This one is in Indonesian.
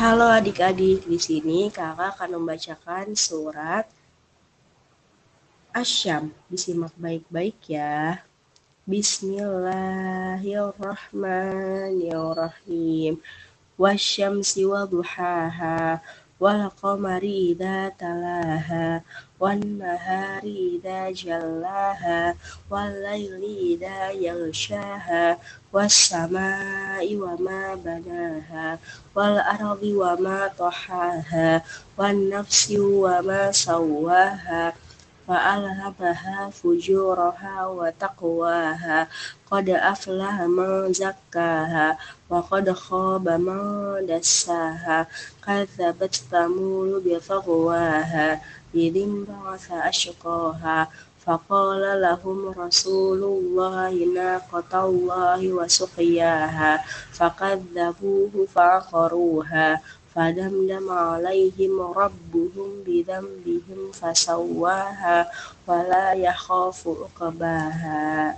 Halo adik-adik, di sini kakak akan membacakan surat Asyam. Disimak baik-baik ya. Bismillahirrahmanirrahim. Wasyamsi wa duhaha wal qamari idza talaha wan nahari idza jallaha wal laili idza yaghshaha was samai wa ma banaha wal فألهمها فجورها وتقواها. قد أفلح من زكاها وقد خاب من دساها. كذبت ثمود بطغواها إذ انبعث أشقاها. فقال لهم رسول الله ناقة الله وسقياها. فكذبوه فعقروها. فدمدم عليهم ربهم بذنبهم فسواها ولا يخاف عقباها